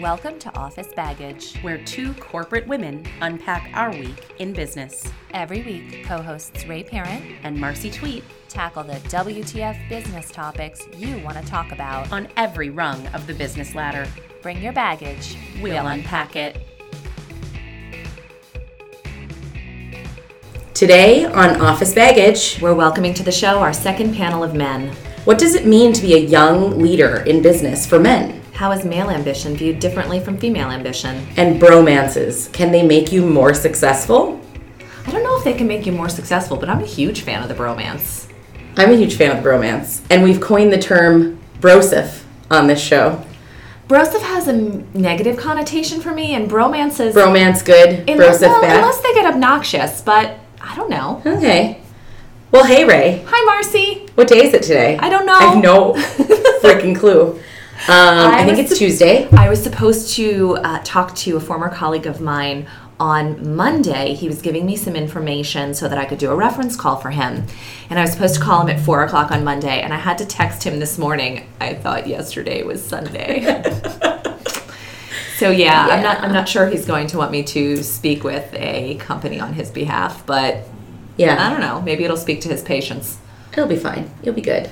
Welcome to Office Baggage. where two corporate women unpack our week in business. Every week, co hosts Ray Parent And Marcy Tweet tackle the WTF business topics you want to talk about. on every rung of the business ladder. Bring your baggage, We'll unpack it. Today on Office Baggage, We're welcoming to the show our second panel of men. what does it mean to be a young leader in business for men? How is male ambition viewed differently from female ambition? And bromances, can they make you more successful? I don't know if they can make you more successful, but I'm a huge fan of the bromance. I'm a huge fan of the bromance, and we've coined the term brosif on this show. Brosif has a negative connotation for me, and bromance is Bromance good, unless, brosif well, bad. unless they get obnoxious. But I don't know. Okay. Well, hey Ray, Hi, Marcy. what day is it today? I don't know. I have no freaking clue. Um, I, think it's Tuesday. I was supposed to uh, talk to a former colleague of mine on Monday. He was giving me some information so that I could do a reference call for him. And I was supposed to call him at four o'clock on Monday, and I had to text him this morning. I thought yesterday was Sunday. so yeah, I'm not. I'm not sure he's going to want me to speak with a company on his behalf, but yeah, I don't know. Maybe it'll speak to his patience. it'll be fine. You'll be good.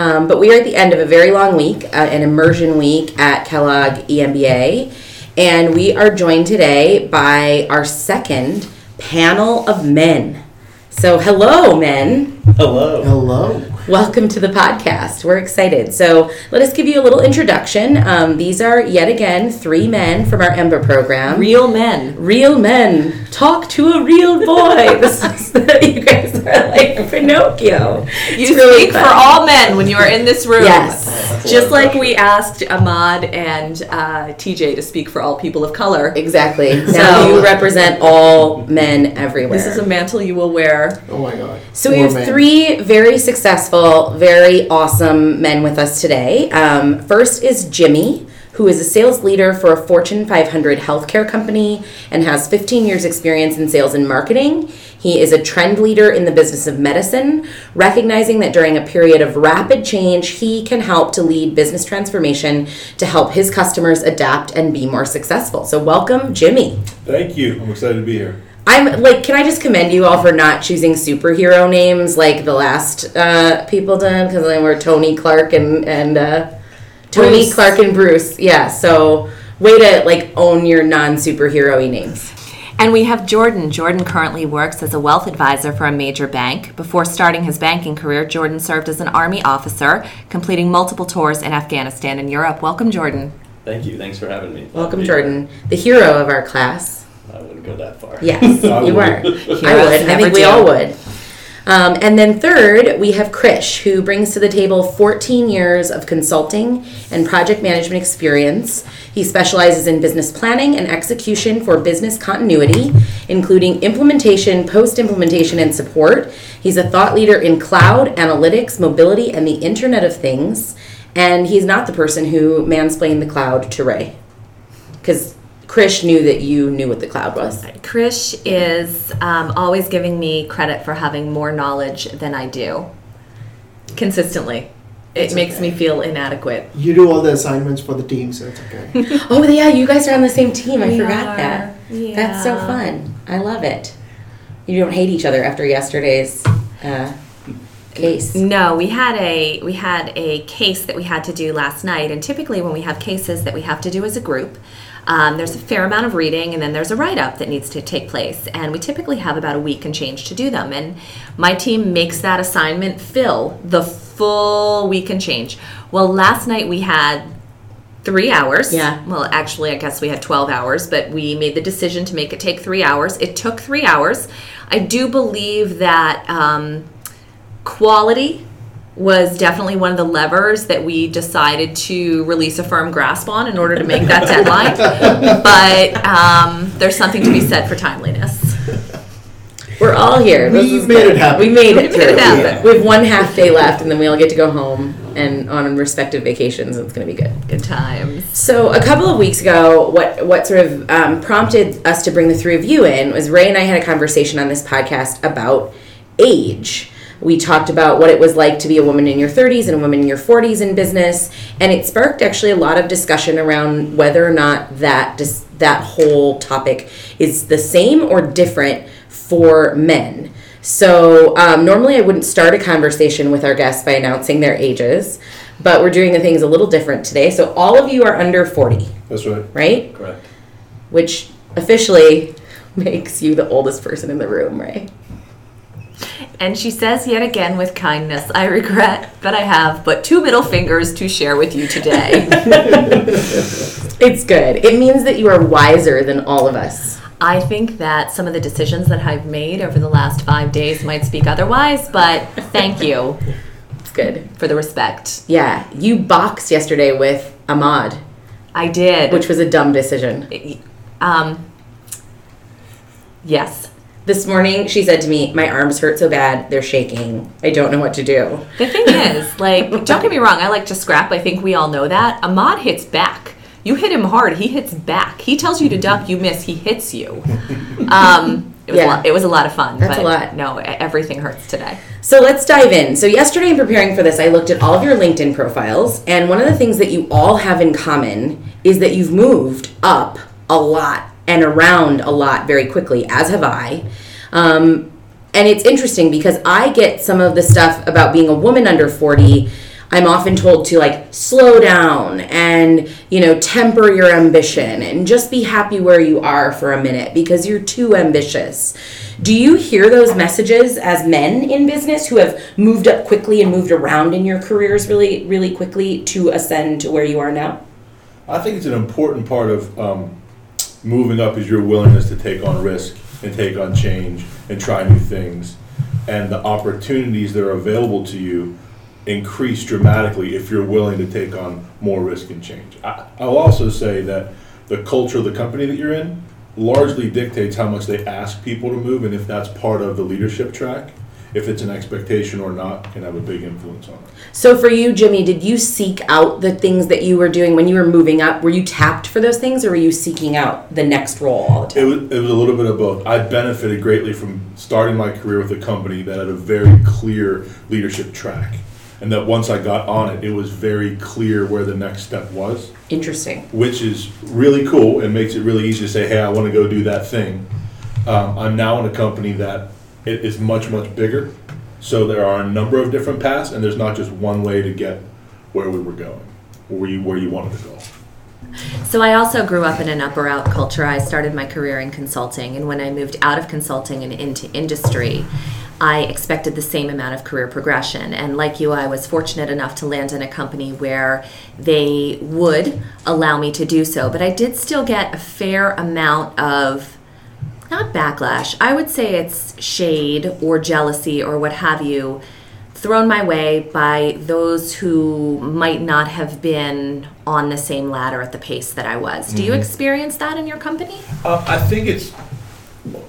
Um, but we are at the end of a very long week, uh, an immersion week at Kellogg EMBA, and we are joined today by our second panel of men. So, hello, men. Hello. Hello. Welcome to the podcast. We're excited. So, let us give you a little introduction. Um, these are yet again three men from our EMBA program. Real men. Real men talk to a real boy. this is you guys are like Pinocchio. You It's really speak for all men when you are in this room. Yes. Just like we asked Ahmad and uh, TJ to speak for all people of color. Exactly. Now So- you represent all men everywhere. This is a mantle you will wear. Oh my god. so we have men. three very successful, very awesome men with us today. Um, first is Jimmy, who is a sales leader for a Fortune 500 healthcare company and has 15 years experience in sales and marketing. He is a trend leader in the business of medicine, recognizing that during a period of rapid change, he can help to lead business transformation to help his customers adapt and be more successful. So welcome, Jimmy. Thank you. I'm excited to be here. I'm like, can I just commend you all for not choosing superhero names like the last uh, people did? Because they were Tony Clark and and uh, Tony Bruce. Clark and Bruce. Yeah. So way to like own your non superhero names. And we have Jordan. Jordan currently works as a wealth advisor for a major bank. Before starting his banking career, Jordan served as an Army officer, completing multiple tours in Afghanistan and Europe. Welcome, Jordan. Thank you. Thanks for having me. Welcome, Jordan, the hero of our class. I wouldn't go that far. Yes, you would. are. I would. I think we all would. Um, and then third, we have Krish, who brings to the table 14 years of consulting and project management experience. He specializes in business planning and execution for business continuity, including implementation, post implementation, and support. He's a thought leader in cloud, analytics, mobility, and the Internet of Things. And he's not the person who mansplained the cloud to Ray. Because Krish knew that you knew what the cloud was. Krish is um, always giving me credit for having more knowledge than I do. Consistently. It makes me feel inadequate. You do all the assignments for the team, so it's okay. Oh yeah, you guys are on the same team. I We forgot are. that. That's so fun. I love it. You don't hate each other after yesterday's uh, case. No, we had a we had a case that we had to do last night, and typically when we have cases that we have to do as a group, um, there's a fair amount of reading, and then there's a write up that needs to take place, and we typically have about a week and change to do them. And my team makes that assignment fill the full week and change. Well, last night we had three hours. Yeah. Well, actually, I guess we had 12 hours, but we made the decision to make it take three hours. It took three hours. I do believe that um, quality was definitely one of the levers that we decided to release a firm grasp on in order to make that deadline. but um, there's something to be said for timeliness. We're all here. This We is made good. it happen. We made it We through. made it happen. We have one half day left, and then we all get to go home and on respective vacations. It's going to be good. Good times. So a couple of weeks ago, what what sort of um, prompted us to bring the three of you in was Ray and I had a conversation on this podcast about age. We talked about what it was like to be a woman in your 30s and a woman in your 40s in business, and it sparked actually a lot of discussion around whether or not that dis- that whole topic is the same or different for men. So um, normally I wouldn't start a conversation with our guests by announcing their ages, but we're doing the things a little different today. So all of you are under 40, That's right. right? Correct. Which officially makes you the oldest person in the room, right? And she says yet again with kindness, I regret that I have but two middle fingers to share with you today. It's good. It means that you are wiser than all of us. I think that some of the decisions that I've made over the last five days might speak otherwise, but thank you It's good. for the respect. Yeah, you boxed yesterday with Ahmad, I did. which was a dumb decision. um, yes. This morning, she said to me, My arms hurt so bad, they're shaking. I don't know what to do. The thing is, like, don't get me wrong, I like to scrap. I think we all know that. Ahmad hits back. You hit him hard, he hits back. He tells you to duck, you miss, he hits you. Um, it, was Yeah. a lot, it was a lot of fun. That's a but lot. No, everything hurts today. So let's dive in. So, yesterday, in preparing for this, I looked at all of your LinkedIn profiles, and one of the things that you all have in common is that you've moved up a lot and around a lot very quickly, as have I. Um, and it's interesting because I get some of the stuff about being a woman under 40. I'm often told to like slow down and, you know, temper your ambition and just be happy where you are for a minute because you're too ambitious. Do you hear those messages as men in business who have moved up quickly and moved around in your careers really, really quickly to ascend to where you are now? I think it's an important part of um, moving up is your willingness to take on risk and take on change and try new things. And the opportunities that are available to you increase dramatically if you're willing to take on more risk and change. I, I'll also say that the culture of the company that you're in largely dictates how much they ask people to move and if that's part of the leadership track. If it's an expectation or not, can have a big influence on it. So for you, Jimmy, did you seek out the things that you were doing when you were moving up? Were you tapped for those things or were you seeking out the next role all the It time? was, it was a little bit of both. I benefited greatly from starting my career with a company that had a very clear leadership track. And that once I got on it, it was very clear where the next step was, Interesting. which is really cool and makes it really easy to say, hey, I want to go do that thing. Um, I'm now in a company that it is much, much bigger. So there are a number of different paths, and there's not just one way to get where we were going, or where you, where you wanted to go. So I also grew up in an up or out culture. I started my career in consulting, and when I moved out of consulting and into industry, I expected the same amount of career progression. And like you, I was fortunate enough to land in a company where they would allow me to do so. But I did still get a fair amount of not backlash. I would say it's shade or jealousy or what have you thrown my way by those who might not have been on the same ladder at the pace that I was. Do you experience that in your company? Uh, I think it's.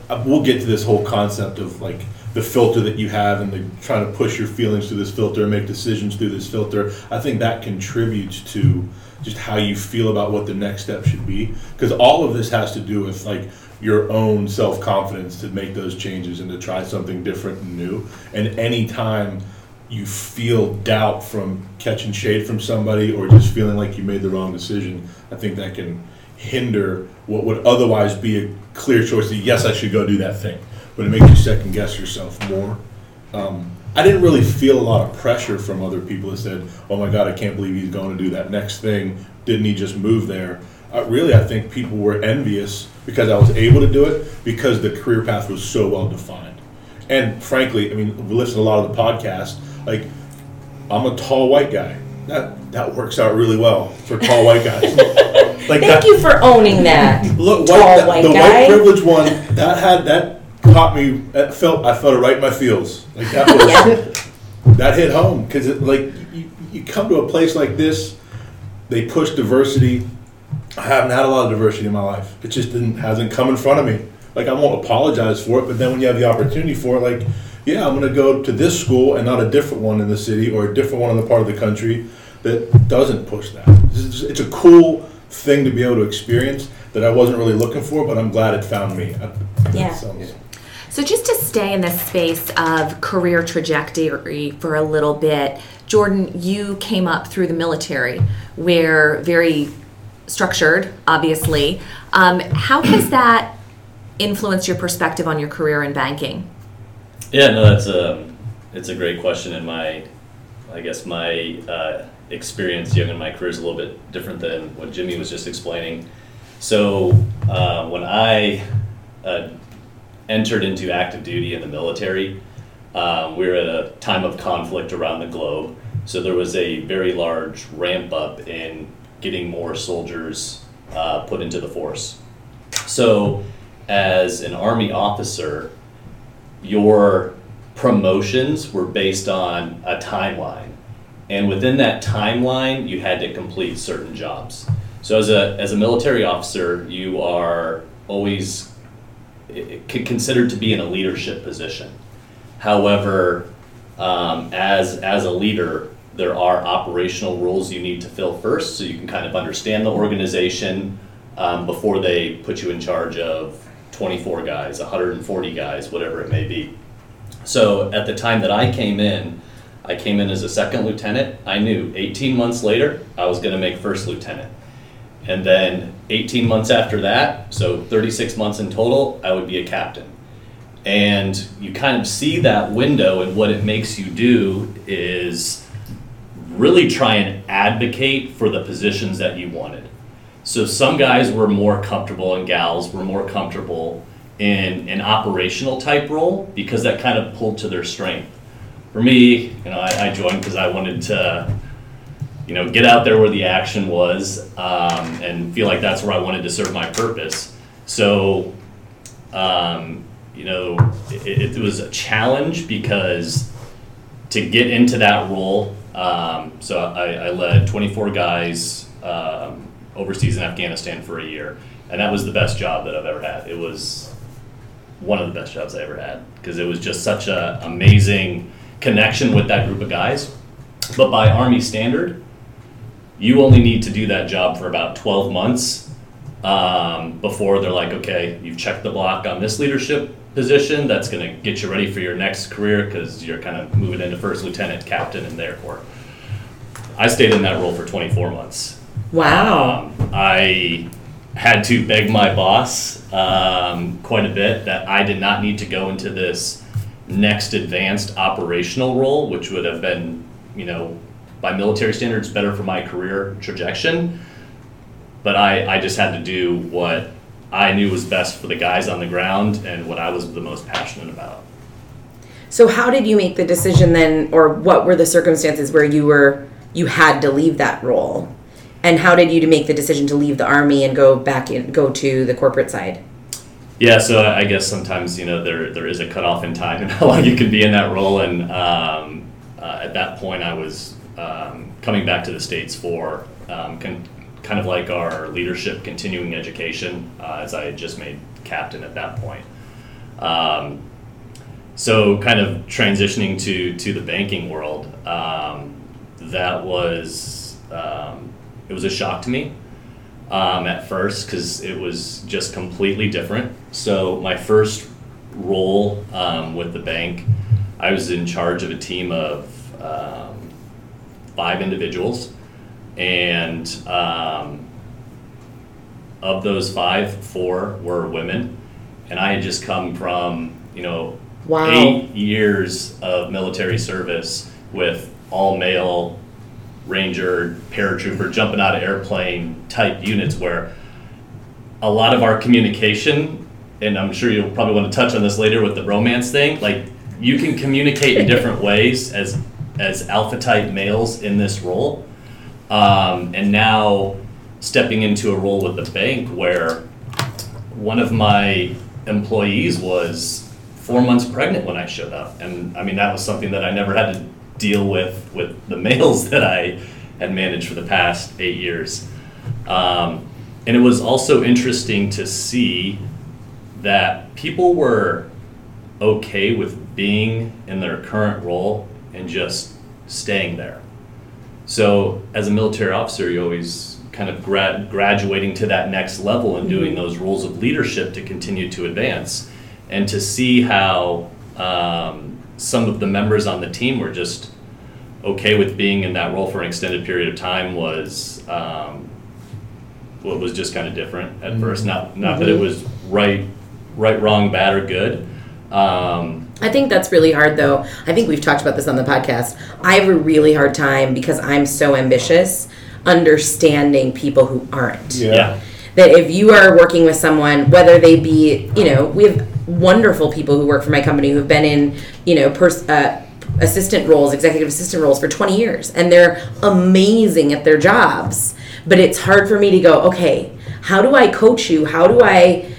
uh, We'll get to this whole concept of like the filter that you have and the trying to push your feelings through this filter and make decisions through this filter. I think that contributes to just how you feel about what the next step should be. Because all of this has to do with like your own self confidence to make those changes and to try something different and new. And anytime you feel doubt from catching shade from somebody or just feeling like you made the wrong decision, I think that can hinder what would otherwise be a clear choice that yes, I should go do that thing. But it makes you second guess yourself more. Um, I didn't really feel a lot of pressure from other people that said, "Oh my God, I can't believe he's going to do that next thing. Didn't he just move there?" Uh, really, I think people were envious because I was able to do it because the career path was so well defined. And frankly, I mean, we listen to a lot of the podcasts. Like, I'm a tall white guy. That that works out really well for tall white guys. like Thank that, you for owning that. Look, Tall white, white the guy. white privilege one that had that caught me. That felt I felt it right in my feels. Like that was that hit home because it like you, you come to a place like this, they push diversity. I haven't had a lot of diversity in my life. It just didn't hasn't come in front of me. Like I won't apologize for it, but then when you have the opportunity for it, like yeah, I'm gonna go to this school and not a different one in the city or a different one in the part of the country that doesn't push that. It's, just- it's a cool thing to be able to experience that I wasn't really looking for, but I'm glad it found me. Yeah. So- So, just to stay in this space of career trajectory for a little bit, Jordan, you came up through the military, where very structured, obviously. Um, how has that influenced your perspective on your career in banking? Yeah, no, that's a it's a great question, and my I guess my uh, experience young in my career is a little bit different than what Jimmy was just explaining. So uh, when I uh, entered into active duty in the military, um, we were at a time of conflict around the globe. So there was a very large ramp up in getting more soldiers uh, put into the force. So as an army officer, your promotions were based on a timeline. And within that timeline, you had to complete certain jobs. So as a, as a military officer, you are always eh, eh, considered to be in a leadership position. However, um, as, as a leader, there are operational roles you need to fill first so you can kind of understand the organization um, before they put you in charge of 24 guys, 140 guys, whatever it may be. So at the time that I came in, I came in as a second lieutenant. I knew 18 months later I was going to make first lieutenant. And then 18 months after that, so 36 months in total, I would be a captain. And you kind of see that window, and what it makes you do is really try and advocate for the positions that you wanted. So some guys were more comfortable, and gals were more comfortable in an operational type role because that kind of pulled to their strength. For me, you know, I, I joined because I wanted to, you know, get out there where the action was um, and feel like that's where I wanted to serve my purpose. So, um, you know, it, it was a challenge because to get into that role, um, so I, I led 24 guys um, overseas in Afghanistan for a year, and that was the best job that I've ever had. It was one of the best jobs I ever had because it was just such an amazing connection with that group of guys. But by Army standard, you only need to do that job for about 12 months um, before they're like, okay, you've checked the block on this leadership position. That's going to get you ready for your next career because you're kind of moving into first lieutenant, captain in the Air Corps. I stayed in that role for 24 months. Wow. Um, I had to beg my boss um, quite a bit that I did not need to go into this next advanced operational role, which would have been, you know, by military standards, better for my career trajectory. But I, I just had to do what I knew was best for the guys on the ground and what I was the most passionate about. So how did you make the decision then, or what were the circumstances where you were you had to leave that role? And how did you make the decision to leave the army and go back in, go to the corporate side? Yeah, so I guess sometimes you know there there is a cutoff in time and how long you can be in that role, and um, uh, at that point I was um, coming back to the states for um, con- kind of like our leadership continuing education, uh, as I had just made captain at that point. Um, so kind of transitioning to to the banking world, um, that was um, it was a shock to me um, at first because it was just completely different. So my first role um, with the bank, I was in charge of a team of um, five individuals, and um, of those five, four were women, and I had just come from you know Wow. eight years of military service with all male ranger, paratrooper, jumping out of airplane type units where a lot of our communication, and I'm sure you'll probably want to touch on this later with the bromance thing, like you can communicate in different ways as as alpha type males in this role. Um, and now stepping into a role with the bank where one of my employees was four months pregnant when I showed up. And I mean, that was something that I never had to deal with with the males that I had managed for the past eight years. Um, and it was also interesting to see that people were okay with being in their current role and just staying there. So, as a military officer, you're always kind of grad, graduating to that next level and doing those roles of leadership to continue to advance. and to see how um, some of the members on the team were just okay with being in that role for an extended period of time was um, what was just kind of different at first. Not not that it was right, right, wrong, bad, or good. Um, I think that's really hard, though. I think we've talked about this on the podcast. I have a really hard time because I'm so ambitious understanding people who aren't. yeah. That if you are working with someone, whether they be, you know, we have wonderful people who work for my company who've been in, you know, pers- uh, assistant roles, executive assistant roles for 20 years, and they're amazing at their jobs. But it's hard for me to go, okay, how do I coach you? How do I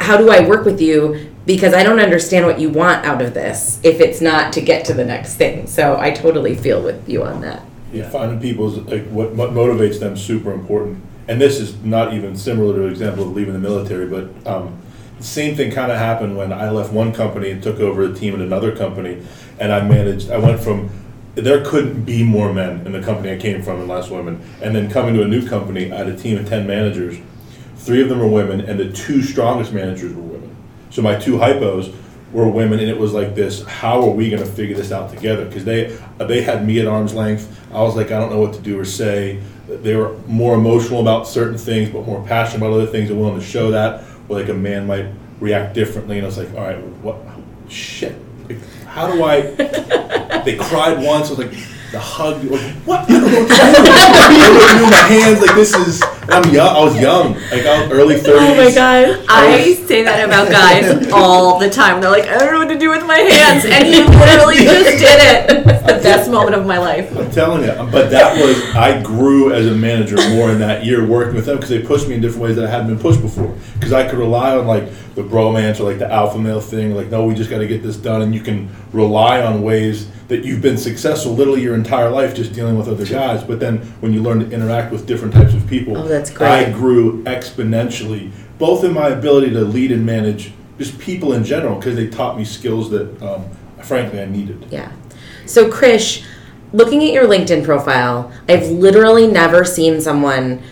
how do I work with you? Because I don't understand what you want out of this if it's not to get to the next thing. So I totally feel with you on that. Yeah, finding people's, like, what, motivates them super important. And this is not even similar to an example of leaving the military, but, um, the same thing kind of happened when I left one company and took over a team at another company. And I managed, I went from, there couldn't be more men in the company I came from and less women. And then coming to a new company, I had a team of ten managers. Three of them were women, and the two strongest managers were. So my two hypos were women, and it was like this: How are we going to figure this out together? Because they they had me at arm's length. I was like, I don't know what to do or say. They were more emotional about certain things, but more passionate about other things, and willing to show that. Where like a man might react differently, and I was like, all right, what? Shit. Like, how do I? they cried once. I was like, the hug. Like, what? I don't know what to do. I do my hands like this is. I'm young. I was young. Like I was early thirties. Oh my god. I say that about guys all the time. They're like, I don't know what to do with my hands, and you literally just did it. It's the best moment of my life. I'm telling you, but that was I grew as a manager more in that year working with them because they pushed me in different ways that I hadn't been pushed before. Because I could rely on like the bromance or like the alpha male thing, like no, we just got to get this done, and you can rely on ways that you've been successful literally your entire life just dealing with other guys. But then when you learn to interact with different types of people, Oh, that's great. I grew exponentially, both in my ability to lead and manage just people in general because they taught me skills that um, frankly I needed. Yeah. So, Krish, looking at your LinkedIn profile, I've literally never seen someone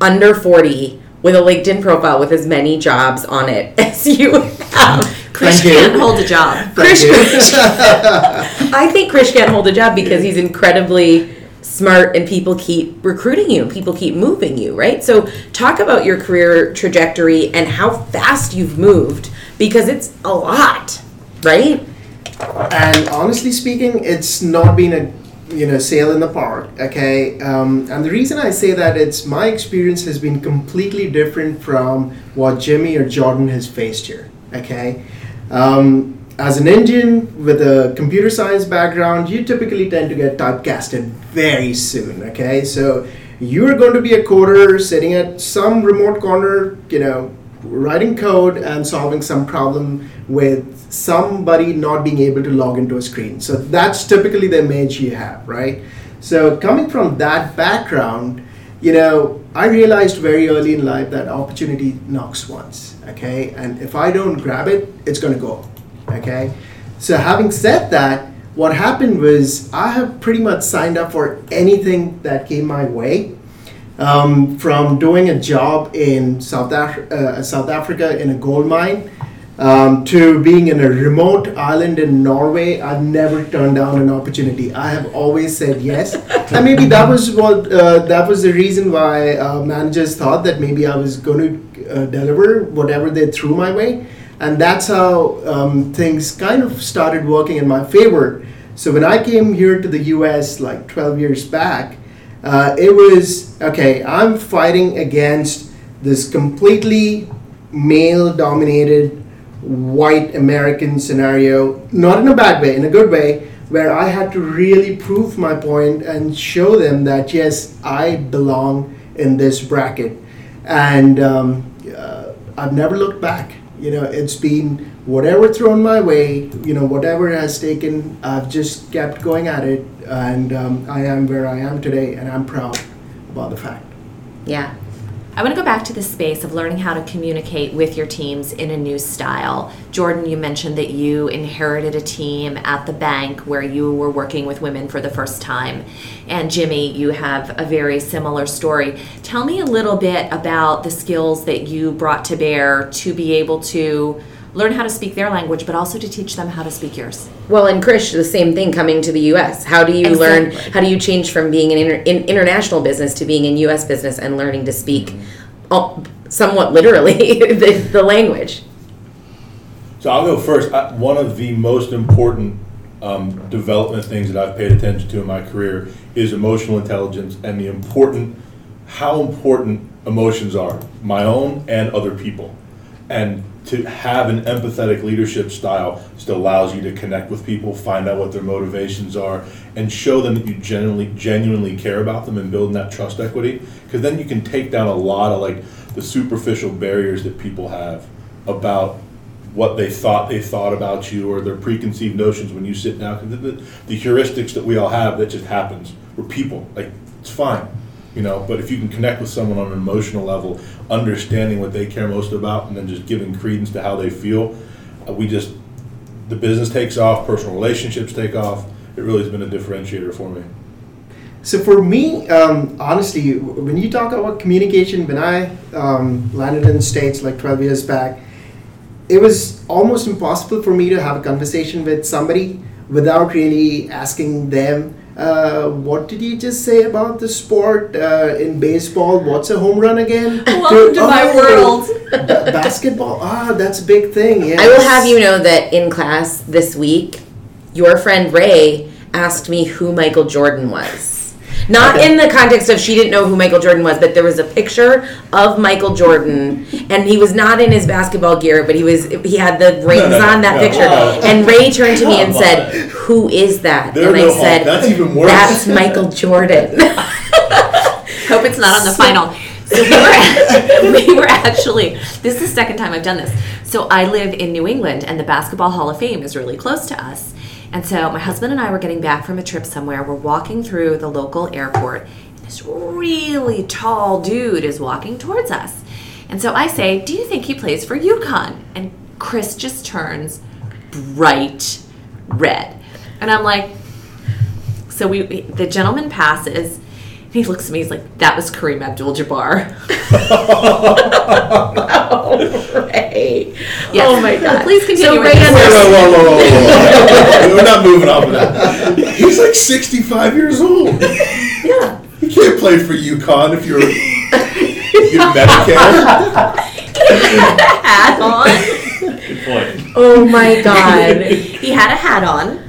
under 40 with a LinkedIn profile with as many jobs on it as you have. Krish Thank can't hold a job. Thank Krish, you. I think Krish can't hold a job because he's incredibly smart and people keep recruiting you and people keep moving you, right? So, talk about your career trajectory and how fast you've moved because it's a lot, right? And honestly speaking, it's not been a you know sail in the park. Okay, um, and the reason I say that it's my experience has been completely different from what Jimmy or Jordan has faced here. Okay, um, as an Indian with a computer science background, you typically tend to get typecasted very soon. Okay, so you're going to be a coder sitting at some remote corner, you know, writing code and solving some problem with somebody not being able to log into a screen. So that's typically the image you have, right? So coming from that background, you know, I realized very early in life that opportunity knocks once, okay? And if I don't grab it, it's going to go, okay? So having said that, what happened was I have pretty much signed up for anything that came my way um, from doing a job in South, Af- uh, South Africa in a gold mine um, to being in a remote island in Norway, I've never turned down an opportunity. I have always said yes, and maybe that was what uh, that was the reason why uh, managers thought that maybe I was going to uh, deliver whatever they threw my way, and that's how um, things kind of started working in my favor. So when I came here to the U.S. like 12 years back, uh, it was okay. I'm fighting against this completely male-dominated white American scenario, not in a bad way, in a good way, where I had to really prove my point and show them that yes, I belong in this bracket, and um, uh, I've never looked back. You know, it's been whatever thrown my way, you know, whatever has taken, I've just kept going at it, and um, I am where I am today, and I'm proud about the fact. Yeah. I want to go back to the space of learning how to communicate with your teams in a new style. Jordan, you mentioned that you inherited a team at the bank where you were working with women for the first time. And Jimmy, you have a very similar story. Tell me a little bit about the skills that you brought to bear to be able to learn how to speak their language, but also to teach them how to speak yours. Well, and Krish, the same thing coming to the U.S. How do you learn? How do you change from being an inter, in, international business to being in U.S. business and learning to speak, oh, somewhat literally, the, the language? So I'll go first. I, one of the most important um, development things that I've paid attention to in my career is emotional intelligence and the important, how important emotions are, my own and other people. And to have an empathetic leadership style just allows you to connect with people, find out what their motivations are, and show them that you genuinely, genuinely care about them and building that trust equity. Because then you can take down a lot of like the superficial barriers that people have about what they thought they thought about you or their preconceived notions when you sit down. The, the, the heuristics that we all have that just happens. We're people. Like it's fine, you know. But if you can connect with someone on an emotional level, understanding what they care most about, and then just giving credence to how they feel, uh, we just the business takes off. Personal relationships take off. It really has been a differentiator for me. So for me, um, honestly, when you talk about communication, when I um, landed in the States like 12 years back, it was almost impossible for me to have a conversation with somebody without really asking them, uh, what did you just say about the sport uh, in baseball? What's a home run again? Welcome to my world. ba- basketball, ah, that's a big thing. Yes. I will have you know that in class this week, your friend Ray asked me who Michael Jordan was. Not in the context of she didn't know who Michael Jordan was, but there was a picture of Michael Jordan, and he was not in his basketball gear, but he was he had the rings on that picture. Oh. And Ray turned to me and oh, said, "Who is that?" There and no I said, hope. That's even worse. "That's Michael Jordan." Hope it's not on the final. So we were, we were actually, this is the second time I've done this. So I live in New England, and the Basketball Hall of Fame is really close to us. And so my husband and I were getting back from a trip somewhere. We're walking through the local airport, and this really tall dude is walking towards us. And so I say, Do you think he plays for UConn? And Chris just turns bright red. And I'm like, so we, we- the gentleman passes. And he looks at me. He's like, "That was Kareem Abdul-Jabbar." Oh, Ray. Oh yes. Oh my God. Please continue. So Ray this. Wait, whoa, whoa, whoa, whoa, whoa. We're not moving off of that. He's like 65 years old. Yeah. You can't play for UConn if you're you Medicare. hat on. Good point. Oh my God. he had a hat on,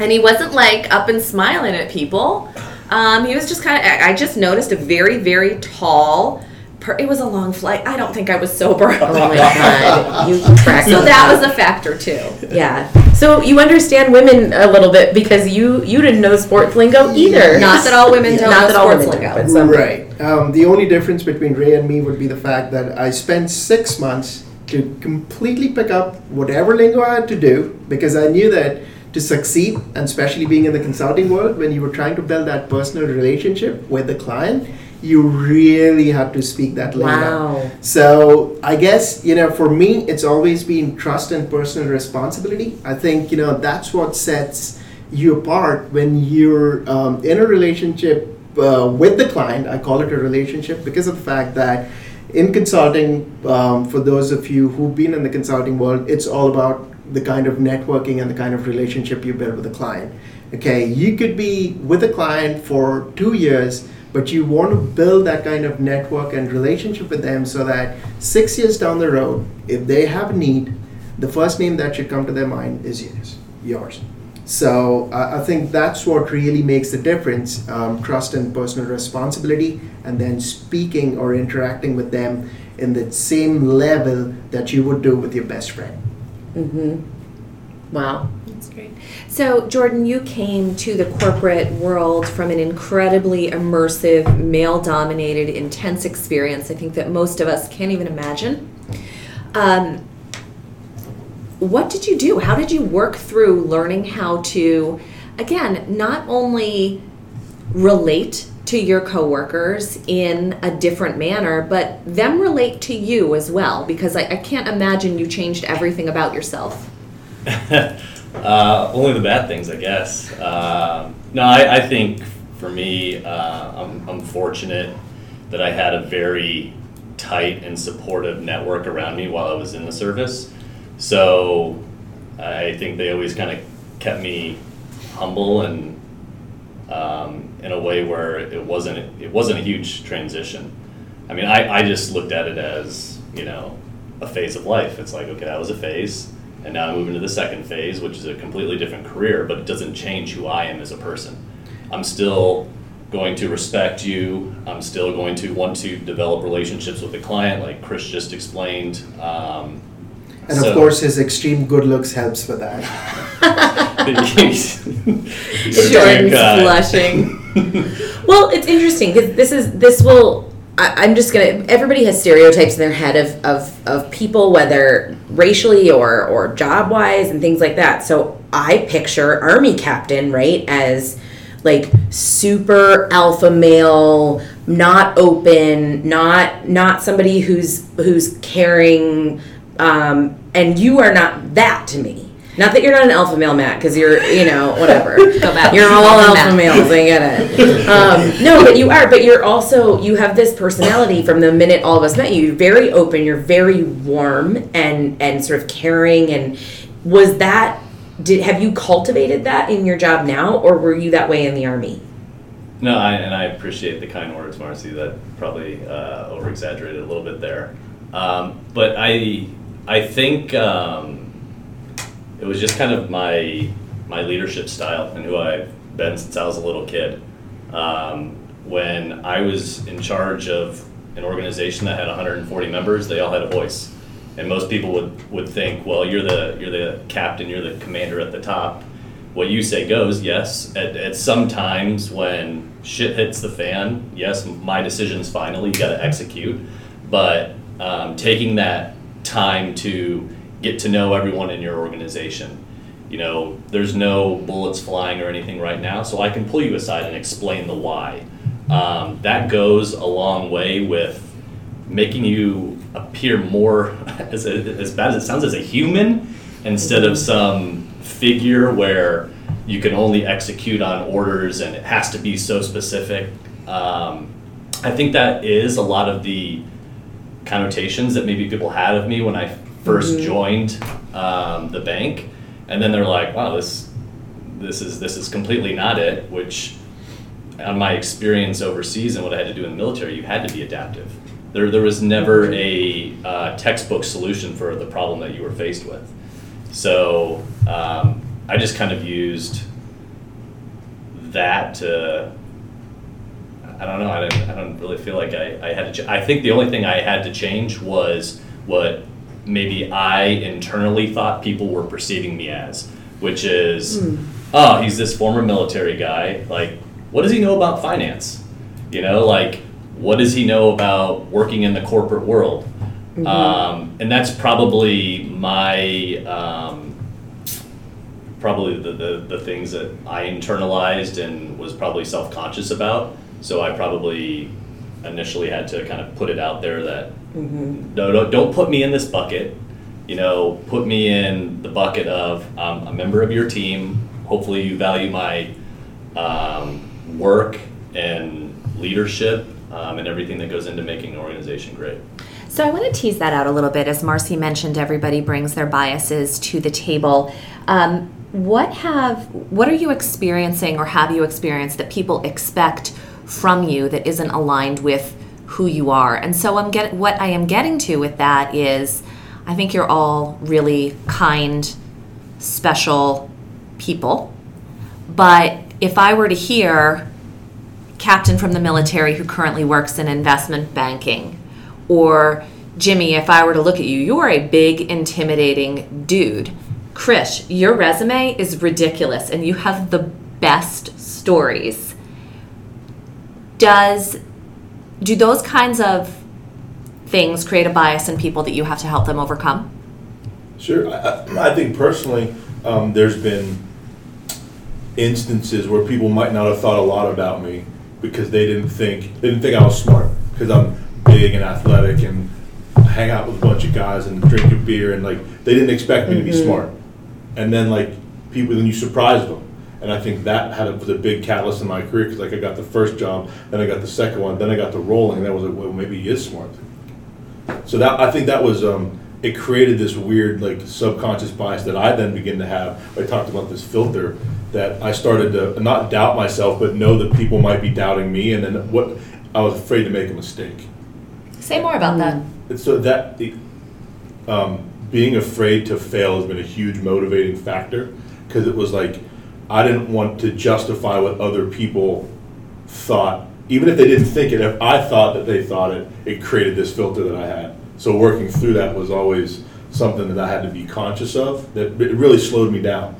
and he wasn't like up and smiling at people. Um, he was just kind of. I I just noticed a very, very tall. Per- it was a long flight. I don't think I was sober. Oh my God. You crack so that was a factor too. Yeah. So you understand women a little bit because you you didn't know sports lingo either. Not that all women don't Not know that all sports women lingo. do, but some. Right. Um, the only difference between Ray and me would be the fact that I spent six months to completely pick up whatever lingo I had to do because I knew that to succeed, and especially being in the consulting world, when you were trying to build that personal relationship with the client, you really had to speak that lingo. Wow. So I guess you know, for me, it's always been trust and personal responsibility. I think you know that's what sets you apart when you're um, in a relationship uh, with the client. I call it a relationship because of the fact that in consulting, um, for those of you who've been in the consulting world, it's all about the kind of networking and the kind of relationship you build with a client. Okay, you could be with a client for two years, but you want to build that kind of network and relationship with them so that six years down the road, if they have a need, the first name that should come to their mind is yours. Yours. So I I think that's what really makes the difference: um, trust and personal responsibility, and then speaking or interacting with them in the same level that you would do with your best friend. Wow. That's great. So, Jordan, you came to the corporate world from an incredibly immersive, male dominated, intense experience. I think that most of us can't even imagine. Um, what did you do? How did you work through learning how to, again, not only relate to your coworkers in a different manner, but them relate to you as well? Because I, I can't imagine you changed everything about yourself. uh, only the bad things, I guess. Um no, I, I think for me, uh, I'm, I'm fortunate that I had a very tight and supportive network around me while I was in the service. So I think they always kind of kept me humble and um, in a way where it wasn't it wasn't a huge transition. I mean, I, I just looked at it as you know a phase of life. It's like okay, that was a phase, and now I'm moving to the second phase, which is a completely different career, but it doesn't change who I am as a person. I'm still going to respect you. I'm still going to want to develop relationships with the client, like Krish just explained. Um, And so- of course, his extreme good looks helps with that. Jordan's blushing. Well, it's interesting because this is this will. I, I'm just gonna. Everybody has stereotypes in their head of, of of people, whether racially or or job wise and things like that. So I picture army captain right as like super alpha male, not open, not not somebody who's who's caring, um, and you are not that to me. Not that you're not an alpha male, Matt, because you're, you know, whatever. Go. You're all Alpha alpha males. I get it. Um, no, but you are. But you're also you have this personality from the minute all of us met you. You're very open. You're very warm and and sort of caring. And was that did have you cultivated that in your job now, or were you that way in the army? No, I, and I appreciate the kind words, Marcy. That probably uh, over exaggerated a little bit there, um, but I I think um, it was just kind of my my leadership style and who I've been since I was a little kid. Um, when I was in charge of an organization that had 140 members, they all had a voice, and most people would, would think, well, you're the you're the captain, you're the commander at the top what you say goes, yes. At, at some times when shit hits the fan, yes, my decision's finally, you gotta execute. But um, taking that time to get to know everyone in your organization. You know, there's no bullets flying or anything right now, so I can pull you aside and explain the why. Um, that goes a long way with making you appear more, as, a, as bad as it sounds, as a human instead of some figure where you can only execute on orders and it has to be so specific. Um, I think that is a lot of the connotations that maybe people had of me when I 1st joined um, the bank, and then they're like, "Wow, this this is this is completely not it." Which, on my experience overseas and what I had to do in the military, you had to be adaptive. There there was never a uh, textbook solution for the problem that you were faced with. So um, I just kind of used that to. I don't know. I don't. I don't really feel like I, I had to. Ch- I think the only thing I had to change was what maybe I internally thought people were perceiving me as, which is, oh, he's this former military guy. Like, what does he know about finance? You know, like, what does he know about working in the corporate world? Um, and that's probably my um, probably the, the, the things that I internalized and was probably self conscious about. So I probably initially had to kind of put it out there that no, no, don't put me in this bucket. You know, put me in the bucket of I'm a member of your team. Hopefully, you value my um, work and leadership um, and everything that goes into making an organization great. So I want to tease that out a little bit. As Marcy mentioned, everybody brings their biases to the table. Um, what have what are you experiencing or have you experienced that people expect from you that isn't aligned with who you are? And so I'm get what I am getting to with that is I think you're all really kind, special people. But if I were to hear captain from the military who currently works in investment banking. Or Jimmy, if I were to look at you, you're a big, intimidating dude. Krish, your resume is ridiculous and you have the best stories. Does do those kinds of things create a bias in people that you have to help them overcome? Sure. I, I think personally, um, there's been instances where people might not have thought a lot about me because they didn't think they didn't think I was smart because I'm big and athletic and hang out with a bunch of guys and drink a beer and like they didn't expect me to be smart. And then like people, then you surprise them. And I think that had a, was a big catalyst in my career because like I got the first job, then I got the second one, then I got the rolling, and that was like, well maybe he is smart. So that I think that was um, it created this weird like subconscious bias that I then begin to have. I talked about this filter that I started to not doubt myself, but know that people might be doubting me, and then what I was afraid to make a mistake. Say more about that. And so that the, um, being afraid to fail has been a huge motivating factor because it was like I didn't want to justify what other people thought, even if they didn't think it. If I thought that they thought it, it created this filter that I had. So working through that was always something that I had to be conscious of. That it really slowed me down.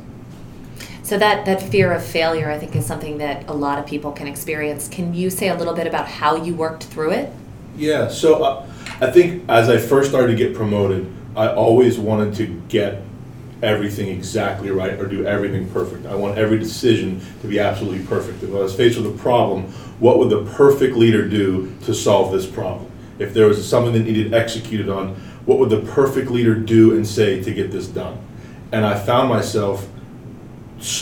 So that that fear of failure, I think, is something that a lot of people can experience. Can you say a little bit about how you worked through it? Yeah, so uh, I think as I first started to get promoted, I always wanted to get everything exactly right or do everything perfect. I want every decision to be absolutely perfect. If I was faced with a problem, what would the perfect leader do to solve this problem? If there was something that needed executed on, what would the perfect leader do and say to get this done? And I found myself,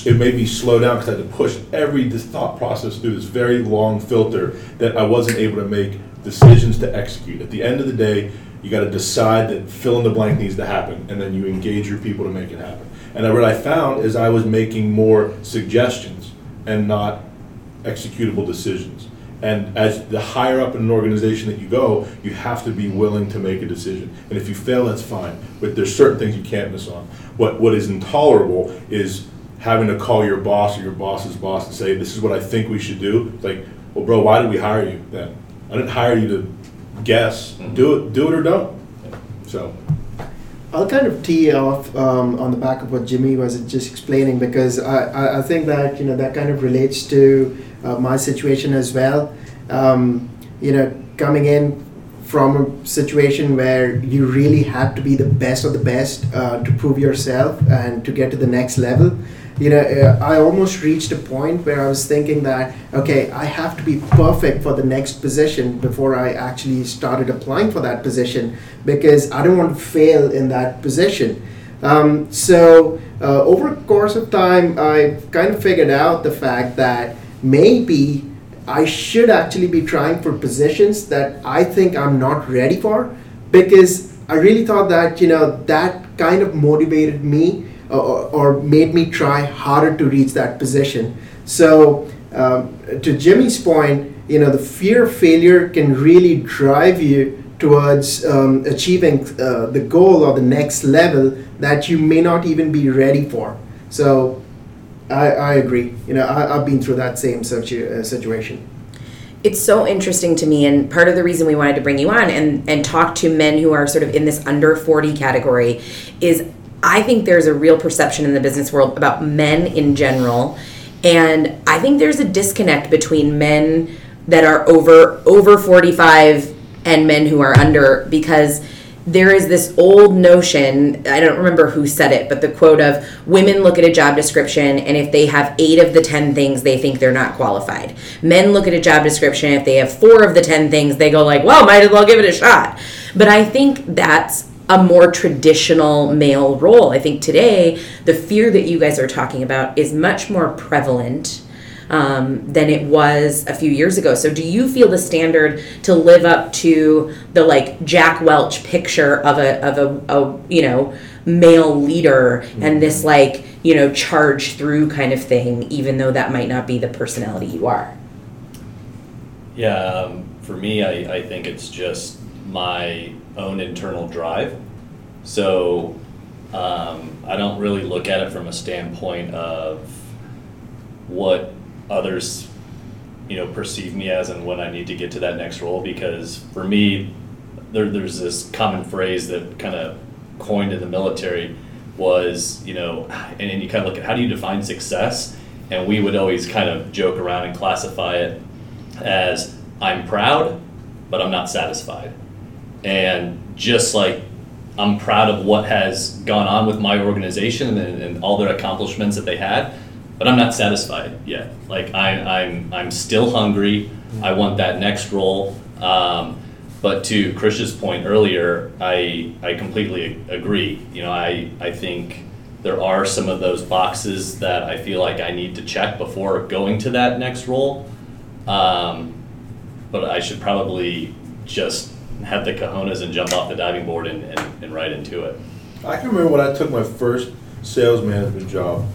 it made me slow down because I had to push every thought process through this very long filter that I wasn't able to make decisions to execute. At the end of the day, you got to decide that fill in the blank needs to happen, and then you engage your people to make it happen. And what I found is I was making more suggestions and not executable decisions. And as the higher up in an organization that you go, you have to be willing to make a decision. And if you fail, that's fine. But there's certain things you can't miss on. What what is intolerable is having to call your boss or your boss's boss and say, "This is what I think we should do." It's like, well, bro, why did we hire you then? I didn't hire you to guess. Do it, do it or don't. So. I'll kind of tee off um, on the back of what Jimmy was just explaining because I, I, I think that you know that kind of relates to uh, my situation as well. Um, you know, coming in from a situation where you really had to be the best of the best uh, to prove yourself and to get to the next level you know, uh, I almost reached a point where I was thinking that, okay, I have to be perfect for the next position before I actually started applying for that position because I don't want to fail in that position. Um, so, uh, over a course of time, I kind of figured out the fact that maybe I should actually be trying for positions that I think I'm not ready for because I really thought that, you know, that kind of motivated me or, or made me try harder to reach that position. So, um, to Jimmy's point, you know, the fear of failure can really drive you towards um, achieving uh, the goal or the next level that you may not even be ready for. So, I, I agree. You know, I, have been through that same situ- uh, situation. It's so interesting to me, and part of the reason we wanted to bring you on and, and talk to men who are sort of in this under 40 category is I think there's a real perception in the business world about men in general. And I think there's a disconnect between men that are over over 45 and men who are under because there is this old notion i don't remember who said it but the quote of women look at a job description and if they have eight of the ten things they think they're not qualified men look at a job description if they have four of the ten things they go like well might as well give it a shot but i think that's a more traditional male role. I think today the fear that you guys are talking about is much more prevalent um, than it was a few years ago. So, do you feel the standard to live up to the like Jack Welch picture of a of a, a you know male leader mm-hmm. and this like you know charge through kind of thing, even though that might not be the personality you are? Yeah, um, for me, I, I think it's just my own internal drive. So um, I don't really look at it from a standpoint of what others, you know, perceive me as and when I need to get to that next role. Because for me, there, there's this common phrase that kind of coined in the military was, you know, and, and you kind of look at how do you define success? And we would always kind of joke around and classify it as I'm proud, but I'm not satisfied. And just like I'm proud of what has gone on with my organization and, and all their accomplishments that they had, but I'm not satisfied yet. Like I, I'm, I'm still hungry. I want that next role. Um, but to Krish's point earlier, I, I completely agree. You know, I, I think there are some of those boxes that I feel like I need to check before going to that next role. Um, but I should probably just have the cojones and jump off the diving board and, and, and right into it. I can remember when I took my first sales management job.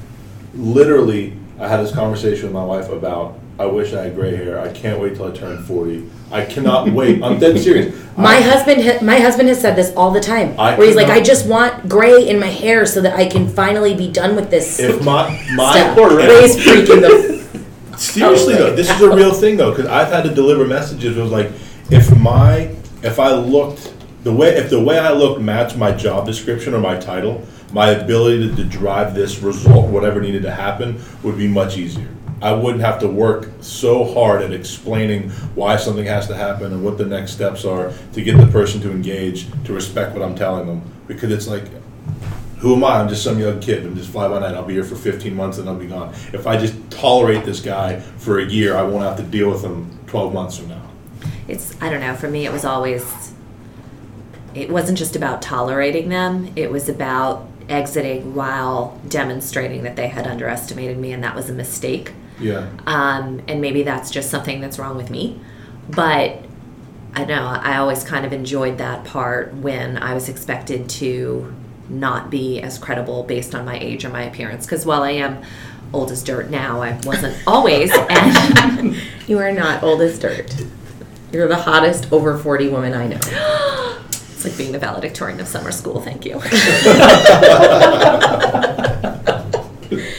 Literally, I had this conversation with my wife about. I wish I had gray hair. I can't wait till I turn forty. I cannot wait. I'm dead serious. My I- husband, my husband has said this all the time. I where he's like, I just want gray in my hair so that I can finally be done with this. If my my stuff. Ray's freaking the. Seriously though, this is a real thing though, because I've had to deliver messages. It was like, if my, if I looked the way, if the way I looked matched my job description or my title, my ability to, to drive this result, whatever needed to happen, would be much easier. I wouldn't have to work so hard at explaining why something has to happen and what the next steps are to get the person to engage, to respect what I'm telling them, because it's like, who am I? I'm just some young kid. I'm just fly by night. I'll be here for 15 months and I'll be gone. If I just tolerate this guy for a year, I won't have to deal with him 12 months from now. It's I don't know. For me, it was always. It wasn't just about tolerating them. It was about exiting while demonstrating that they had underestimated me, and that was a mistake. Yeah. um, and maybe that's just something that's wrong with me. But I know I always kind of enjoyed that part when I was expected to not be as credible based on my age or my appearance. Because while I am old as dirt now, I wasn't always. And You are not old as dirt. You're the hottest over 40 woman I know. it's like being the valedictorian of summer school. Thank you.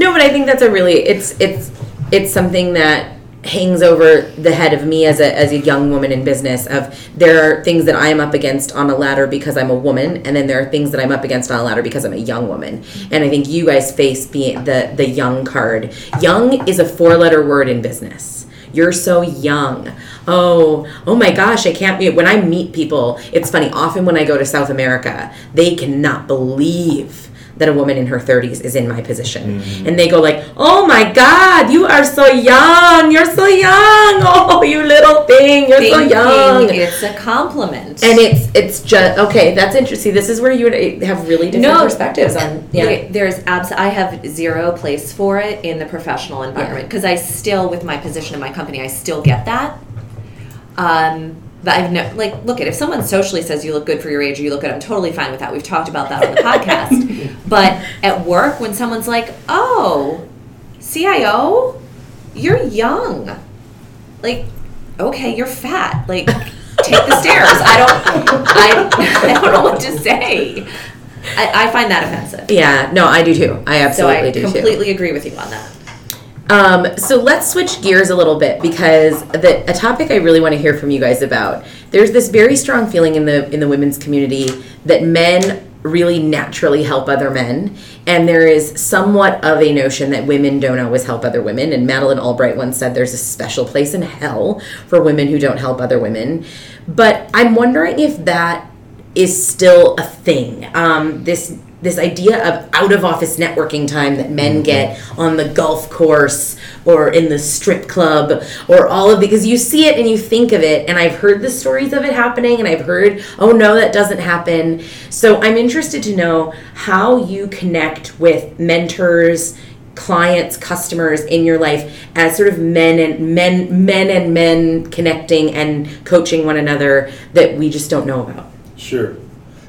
No, but I think that's a really it's it's it's something that hangs over the head of me as a as a young woman in business of there are things that I am up against on a ladder because I'm a woman and then there are things that I'm up against on a ladder because I'm a young woman. And I think you guys face being the the young card. Young is a four letter word in business. You're so young. Oh, oh my gosh, I can't be. When I meet people, it's funny. Often when I go to South America, they cannot believe that a woman in her 30s is in my position. And they go like, "Oh my god, you are so young. You're so young. Oh, you little thing. You're so young." it's a compliment. And it's it's just okay. That's interesting. This is where you would have really different No. perspectives on yeah. Okay, there's abs. I have zero place for it in the professional environment because I still, with my position in my company, I still get that. Um, but I've never like look at if someone socially says you look good for your age or you look good, I'm totally fine with that. We've talked about that on the podcast. But at work, when someone's like, "Oh, CIO, you're young," like, okay, you're fat. Like, take the stairs. I don't. I, I don't know what to say. I, I find that offensive. Yeah, no, I do too. I So absolutely I do too. completely agree with you on that. Um, so let's switch gears a little bit because the a topic I really want to hear from you guys about. There's this very strong feeling in the in the women's community that men really naturally help other men, and there is somewhat of a notion that women don't always help other women. And Madeleine Albright once said there's a special place in hell for women who don't help other women. But I'm wondering if that is still a thing. Um, this this idea of out of office networking time that men mm-hmm. get on the golf course or in the strip club or all of because you see it and you think of it and I've heard the stories of it happening and I've heard oh no that doesn't happen. So I'm interested to know how you connect with mentors clients customers in your life as sort of men and men men and men connecting and coaching one another that we just don't know about Sure.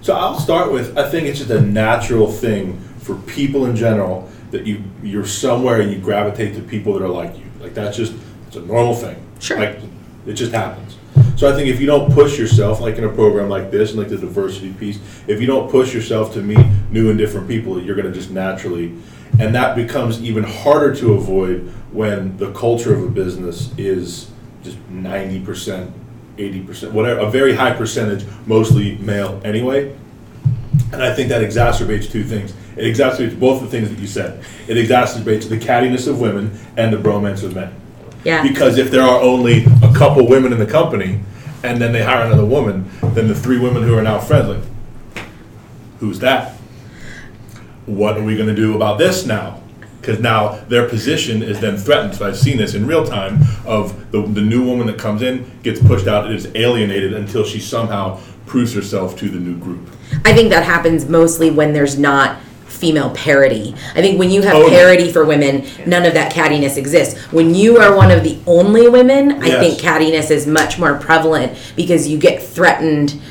So I'll start with I think it's just a natural thing for people in general that you you're somewhere and you gravitate to people that are like you. Like that's just it's a normal thing. Sure. Like it just happens. So I think if you don't push yourself, like in a program like this and like the diversity piece, if you don't push yourself to meet new and different people, you're going to just naturally, and that becomes even harder to avoid when the culture of a business is just ninety percent, eighty percent, whatever, a very high percentage, mostly male anyway. And I think that exacerbates two things. It exacerbates both the things that you said. It exacerbates the cattiness of women and the bromance of men. yeah Because if there are only a couple women in the company, and then they hire another woman, then the three women who are now friendly, who's that? What are we going to do about this now? Because now their position is then threatened. So I've seen this in real time of the, the new woman that comes in gets pushed out and is alienated until she somehow proves herself to the new group. I think that happens mostly when there's not female parity. I think when you have oh, Totally. parity for women, none of that cattiness exists. When you are one of the only women, I Yes. think cattiness is much more prevalent because you get threatened.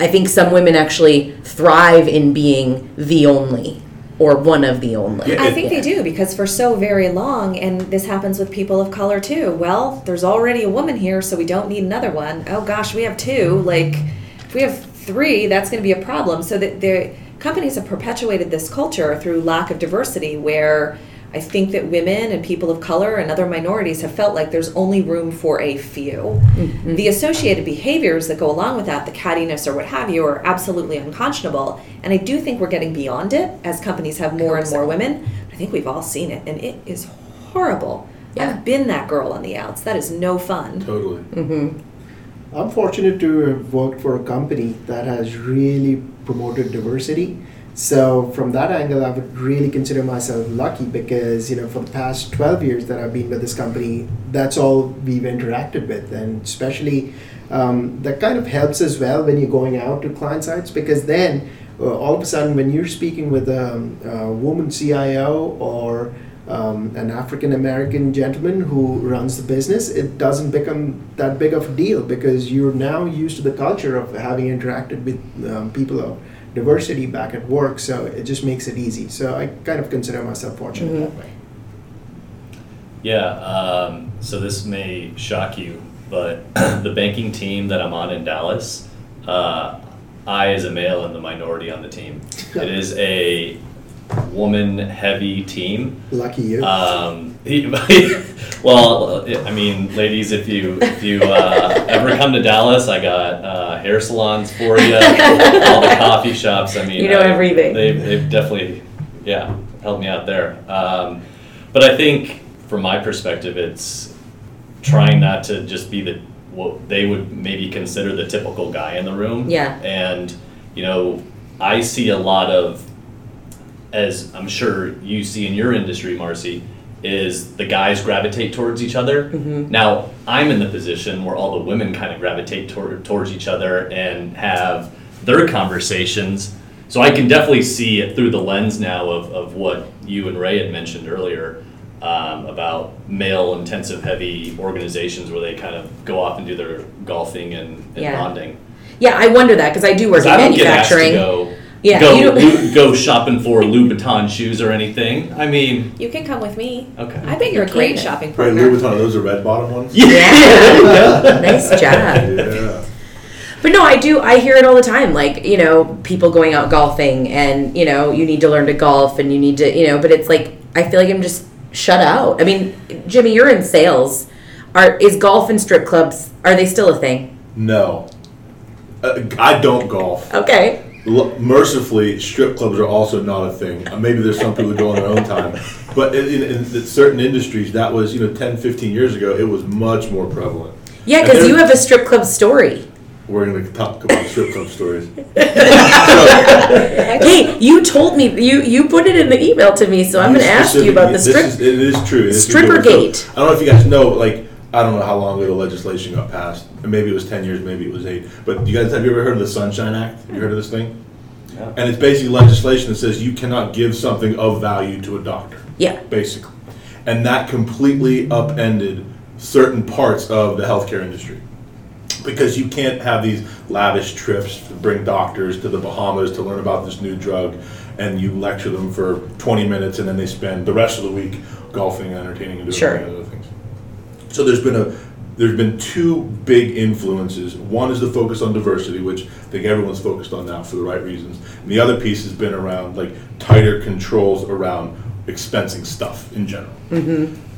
I think some women actually thrive in being the only or one of the only. Yeah, I it- think they do because for so very long, and this happens with people of color too. Well, there's already a woman here, so we don't need another one. Oh gosh, we have two. Like, if we have three, that's going to be a problem. So that the companies have perpetuated this culture through lack of diversity, where I think that women and people of color and other minorities have felt like there's only room for a few. Mm-hmm. The associated behaviors that go along with that, the cattiness or what have you, are absolutely unconscionable. And I do think we're getting beyond it as companies have more and more women. I think we've all seen it, and it is horrible. Yeah. I've been that girl on the outs. That is no fun. Totally. Mm-hmm. I'm fortunate to have worked for a company that has really promoted diversity. So from that angle, I would really consider myself lucky because you know for the past 12 years that I've been with this company, that's all we've interacted with, and especially um, that kind of helps as well when you're going out to client sites because then uh, all of a sudden when you're speaking with a, a woman CIO or um, an African American gentleman who runs the business, it doesn't become that big of a deal because you're now used to the culture of having interacted with um, people of diversity back at work. So it just makes it easy. So I kind of consider myself fortunate that way. Yeah, um, so this may shock you, but the banking team that I'm on in Dallas, uh, I, as a male, am the minority on the team. It is a woman heavy team. Lucky you. Um, well, I mean, ladies, if you if you uh, ever come to Dallas, I got uh, hair salons for you, all the coffee shops. I mean, You know I- everything. They've, they've definitely, yeah, helped me out there. Um, but I think, from my perspective, it's trying not to just be the what they would maybe consider the typical guy in the room. Yeah. And you know, I see a lot of as I'm sure you see in your industry, Marcy, is the guys gravitate towards each other. Now, I'm in the position where all the women kind of gravitate toward, towards each other and have their conversations. So I can definitely see it through the lens now of, of what you and Ray had mentioned earlier um, about male intensive heavy organizations where they kind of go off and do their golfing and, and Yeah. bonding. Yeah, I wonder that because I do work in I get asked to manufacturing. Go, Yeah, go, you don't- Lu- go shopping for Louboutin shoes or anything. I mean, You can come with me. Okay. I bet you're a great can. shopping Right, partner. Louis Vuitton, are those the red bottom ones? Yeah. nice job. Yeah. But no, I do. I hear it all the time. Like you know, people going out golfing, and you know, you need to learn to golf, and you need to, you know. But it's like I feel like I'm just shut out. I mean, Jimmy, you're in sales. Are is golf and strip clubs? Are they still a thing? No. Uh, I don't golf. Okay. L- mercifully, strip clubs are also not a thing. Uh, Maybe there's some people who go on their own time. But in, in, in certain industries, that was, you know, 10, 15 years ago, it was much more prevalent. Yeah, because you have a strip club story. We're going to talk about strip club stories. Hey, you told me you you put it in the email to me, so I'm going to ask you about the strip. this Is, it is true. It is Stripper true. So, gate. I don't know if you guys know, like, I don't know how long ago the legislation got passed. And Maybe it was 10 years, maybe it was eight. But you guys, have you ever heard of the Sunshine Act? Have you heard of this thing? No. And it's basically legislation that says you cannot give something of value to a doctor. Yeah. Basically. And that completely upended certain parts of the healthcare industry. Because you can't have these lavish trips to bring doctors to the Bahamas to learn about this new drug, and you lecture them for 20 minutes, and then they spend the rest of the week golfing, and entertaining, and doing Sure. So there's been a there's been two big influences. One is the focus on diversity, which I think everyone's focused on now for the right reasons. And the other piece has been around like tighter controls around expensing stuff in general.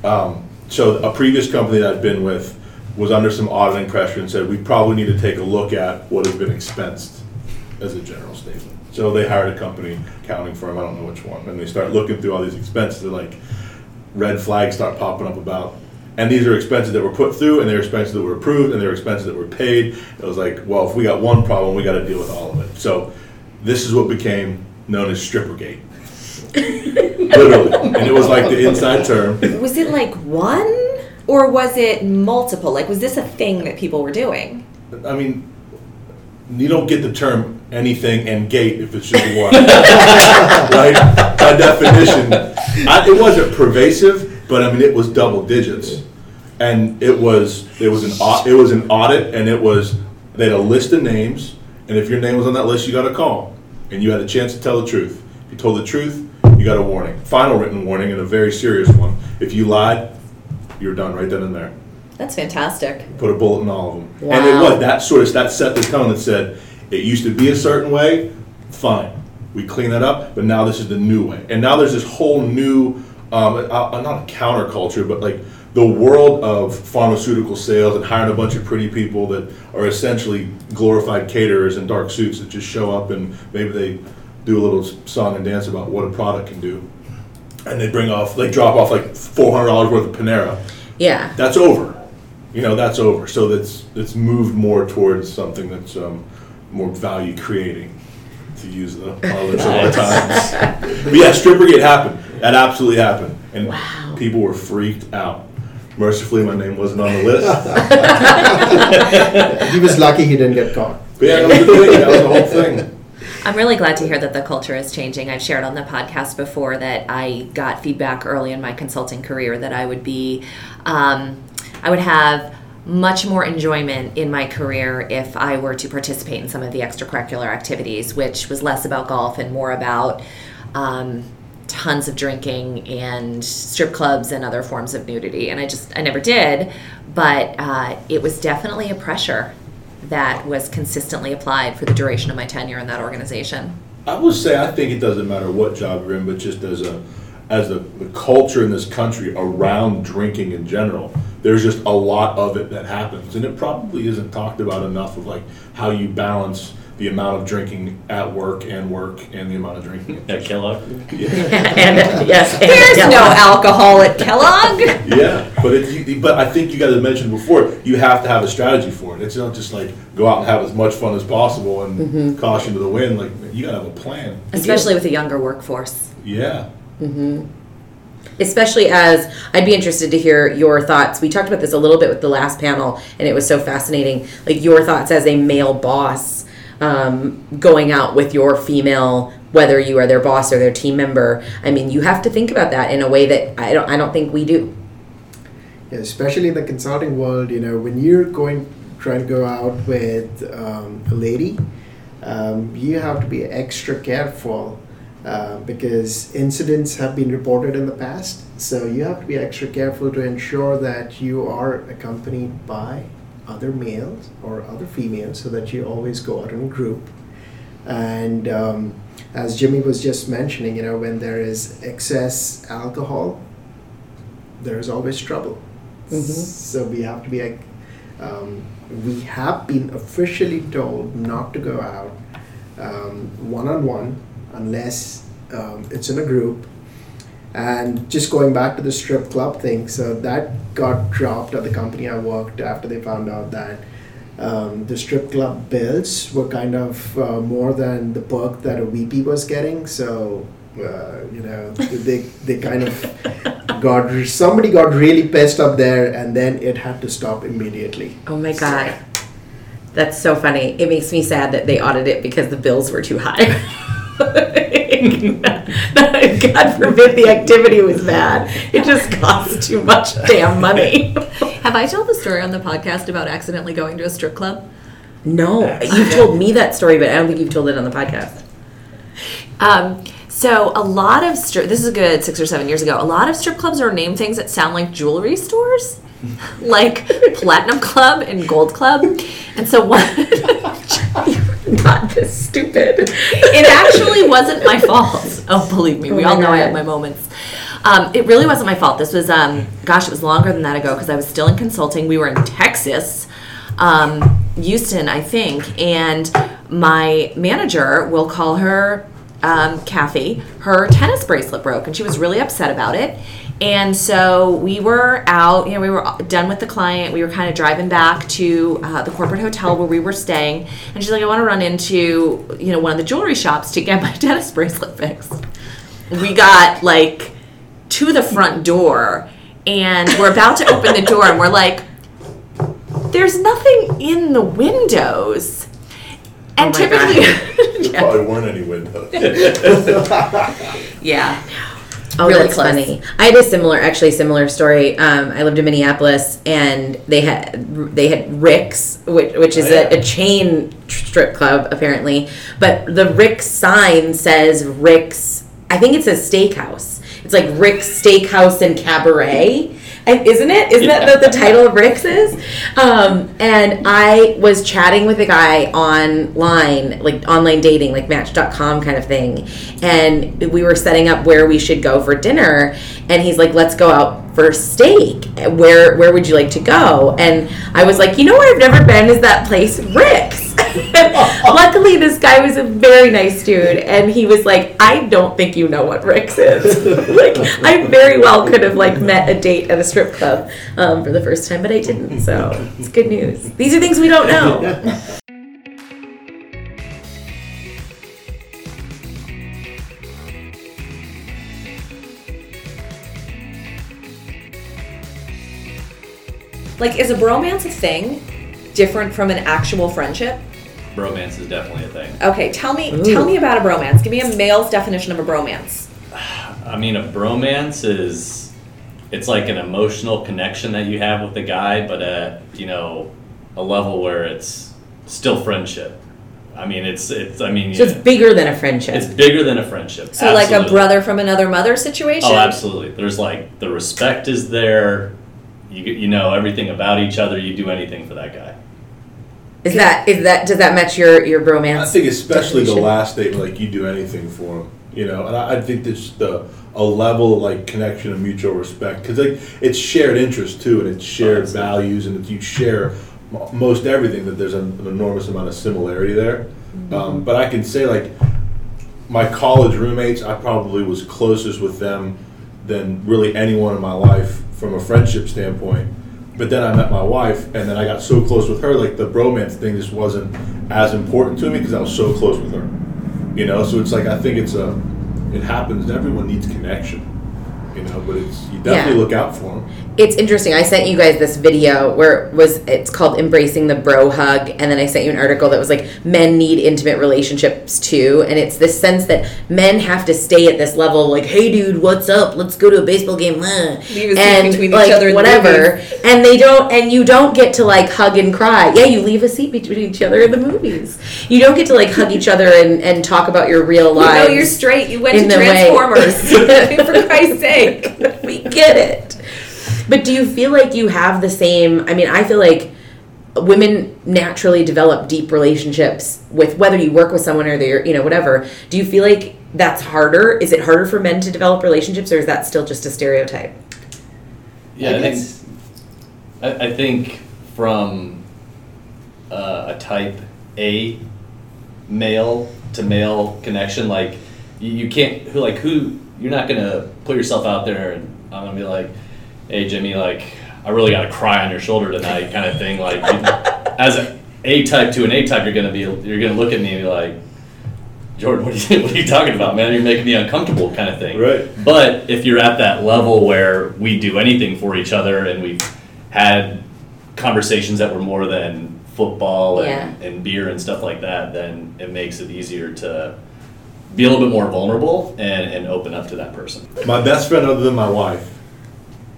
Um, so a previous company that I've been with was under some auditing pressure and said we probably need to take a look at what has been expensed as a general statement. So they hired a company, accounting firm, I don't know which one, and they start looking through all these expenses. They're like, red flags start popping up about. And these are expenses that were put through, and they're expenses that were approved, and they're expenses that were paid. It was like, well, if we got one problem, we got to deal with all of it. So this is what became known as Strippergate. Literally, and it was like the inside term. Was it like one, or was it multiple? Like, was this a thing that people were doing? I mean, you don't get the term anything and gate if it's just one. right? By definition, I, it wasn't pervasive, but I mean it was double digits, and it was it was an au- it was an audit, and it was they had a list of names, and if your name was on that list, you got a call, and you had a chance to tell the truth. If you told the truth, you got a warning, final written warning, and a very serious one. If you lied, you're done right then and there That's fantastic. put a bullet in all of them. wow. And it was that sort of that set the tone that said it used to be a certain way. Fine, we clean that up, but now this is the new way. And now there's this whole new, um, uh, uh, not a counterculture, but like the world of pharmaceutical sales and hiring a bunch of pretty people that are essentially glorified caterers in dark suits that just show up and maybe they do a little song and dance about what a product can do. And they bring off, they drop off like four hundred dollars worth of Panera Yeah. that's over. You know, that's over. So that's it's moved more towards something that's um, more value creating, to use the parlance of our times. But yeah, Strippergate happened. That absolutely happened, and people were freaked out. Mercifully, my name wasn't on the list. He was lucky he didn't get caught. But yeah, that was the thing. That was the whole thing. I'm really glad to hear that the culture is changing. I've shared on the podcast before that I got feedback early in my consulting career that I would be, um, I would have much more enjoyment in my career if I were to participate in some of the extracurricular activities, which was less about golf and more about um, tons of drinking and strip clubs and other forms of nudity. And I just, I never did, but uh, it was definitely a pressure that was consistently applied for the duration of my tenure in that organization. I will say I think it doesn't matter what job you're in, but just as a as the, the culture in this country around drinking in general, there's just a lot of it that happens, and it probably isn't talked about enough of like how you balance the amount of drinking at work and work and the amount of drinking. At Kellogg? Yeah, and yes. and- There's yeah. no alcohol at Kellogg. yeah, but it, you, but I think you guys mentioned before you have to have a strategy for it. It's not just like go out and have as much fun as possible and caution to the wind. Like you gotta have a plan. Especially with a younger workforce. Yeah. Mm-hmm. Especially as I'd be interested to hear your thoughts. We talked about this a little bit with the last panel, and it was so fascinating. Like your thoughts as a male boss, um, going out with your female, whether you are their boss or their team member. I mean, you have to think about that in a way that I don't. I don't think we do. Yeah, especially in the consulting world, you know, when you're going trying to go out with um, a lady, um, you have to be extra careful uh, because incidents have been reported in the past. So you have to be extra careful to ensure that you are accompanied by other males or other females, so that you always go out in a group. And um, as Jimmy was just mentioning, you know, when there is excess alcohol, there's always trouble. So we have to be like, um, we have been officially told not to go out one on one unless um, it's in a group. And just going back to the strip club thing, so that got dropped at the company I worked after they found out that um, the strip club bills were kind of uh, more than the perk that a VP was getting. So, uh, you know, they, they kind of got somebody got really pissed up there, and then it had to stop immediately. Oh my god, that's so funny. It makes me sad that they audited it because the bills were too high. God forbid the activity was bad. It just costs too much damn money. Have I told the story on the podcast about accidentally going to a strip club? No, you've told me that story, but I don't think you've told it on the podcast. Um, so a lot of strip. This is a good six or seven years ago. A lot of strip clubs are named things that sound like jewelry stores, like Platinum Club and Gold Club. And so one, Not this stupid. it actually wasn't my fault. Oh, believe me, we all know I have my moments. Um, it really wasn't my fault. This was, um, gosh, it was longer than that ago because I was still in consulting. We were in Texas, um, Houston, I think, and my manager, we'll call her um, Kathy, her tennis bracelet broke, and she was really upset about it. And so we were out, you know, we were done with the client. We were kind of driving back to uh, the corporate hotel where we were staying. And she's like, I want to run into, you know, one of the jewelry shops to get my tennis bracelet fixed. We got like to the front door and we're about to open the door and we're like, there's nothing in the windows. And Oh my God. typically, There probably weren't any windows. yeah. Oh, Really that's close. funny. I had a similar, actually similar story. Um, I lived in Minneapolis, and they had they had Rick's, which, which is Oh, yeah. a, a chain strip club apparently. But the Rick's sign says Rick's. I think it says steakhouse. It's like Rick's Steakhouse and Cabaret. And isn't it? Isn't that what the title of Rick's is? Um, and I was chatting with a guy online, like online dating, like Match.com kind of thing. And we were setting up where we should go for dinner. And he's like, "Let's go out for steak. Where Where would you like to go?" And I was like, "You know where I've never been is that place, Rick's." Luckily, this guy was a very nice dude, and he was like, "I don't think you know what Rick's is." like, I very well could have like met a date at a strip club um, for the first time, but I didn't. So it's good news. These are things we don't know. Like, is a bromance a thing different from an actual friendship? Bromance is definitely a thing. Okay, tell me tell me about a bromance. Give me a male's definition of a bromance. I mean, a bromance is it's like an emotional connection that you have with the guy, but at you know a level where it's still friendship. I mean, it's it's. I mean, So it's yeah, bigger than a friendship. it's bigger than a friendship. So, like a brother from another mother situation. Oh, absolutely. There's like the respect is there. You you know everything about each other. You do anything for that guy. Is that is that does that match your your bromance? I think especially the last statement, like you do anything for them, you know, and I, I think there's the a level of like connection and mutual respect because like it's shared interest too, and it's shared Absolutely. values, and if you share most everything, that there's an, an enormous amount of similarity there. Um, but I can say like my college roommates, I probably was closest with them than really anyone in my life from a friendship standpoint. But then I met my wife, and then I got so close with her, like the bromance thing just wasn't as important to me because I was so close with her. You know, so it's like I think it's a, it happens. Everyone needs connection. You know, but it's you definitely Yeah. look out for them. It's interesting. I sent you guys this video where it was it's called embracing the bro hug, and then I sent you an article that was like men need intimate relationships too, and it's this sense that men have to stay at this level, like, hey dude, what's up? Let's go to a baseball game, uh," Leave a seat and between each like other in the whatever, and they don't, and you don't get to like hug and cry. Yeah, you leave a seat between each other in the movies. You don't get to like hug each other and, and talk about your real You lives. know you're straight. You went in to. Transformers. For Christ's sake. we get it. But do you feel like you have the same? I mean, I feel like women naturally develop deep relationships with whether you work with someone or they're, you know, whatever. Do you feel like that's harder? Is it harder for men to develop relationships or is that still just a stereotype? Yeah, I I, think. I, I think from uh, a type A male to male connection, like you, you can't who like who you're not gonna put yourself out there and I'm gonna be like, hey Jimmy, like I really gotta cry on your shoulder tonight, kind of thing. Like you, as a A type to an A type, you're gonna be you're gonna look at me and be like. Jordan, what are, you, what are you talking about, man? You're making me uncomfortable, kind of thing. Right. But if you're at that level where we do anything for each other and we've had conversations that were more than football and, and beer and stuff like that, then it makes it easier to be a little bit more vulnerable and, and open up to that person. My best friend, other than my wife,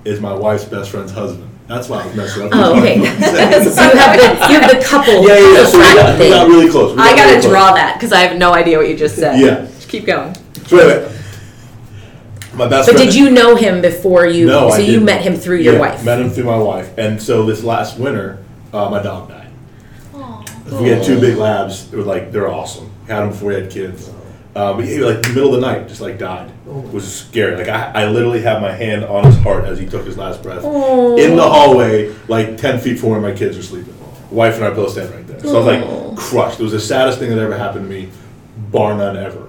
is my wife's best friend's husband. That's why I was messing up. Oh, okay. So you have the you have the couple yeah, yeah. So we got, we thing. got really close. We I got gotta really close. draw that because I have no idea what you just said. Yeah. Just keep going. So anyway, my best But friend. did you know him before you? No, so I you didn't. met him through your Yeah, wife. Met him through my wife, and so this last winter, uh, my dog died. Aww. We had two big labs. They were like they're awesome. Had them before we had kids. Um, but he like in the middle of the night, just like died. It was scary. Like I, I literally had my hand on his heart as he took his last breath in the hallway, like ten feet from where my kids are sleeping. Wife and I both stand right there. So I was like crushed. It was the saddest thing that ever happened to me, bar none ever.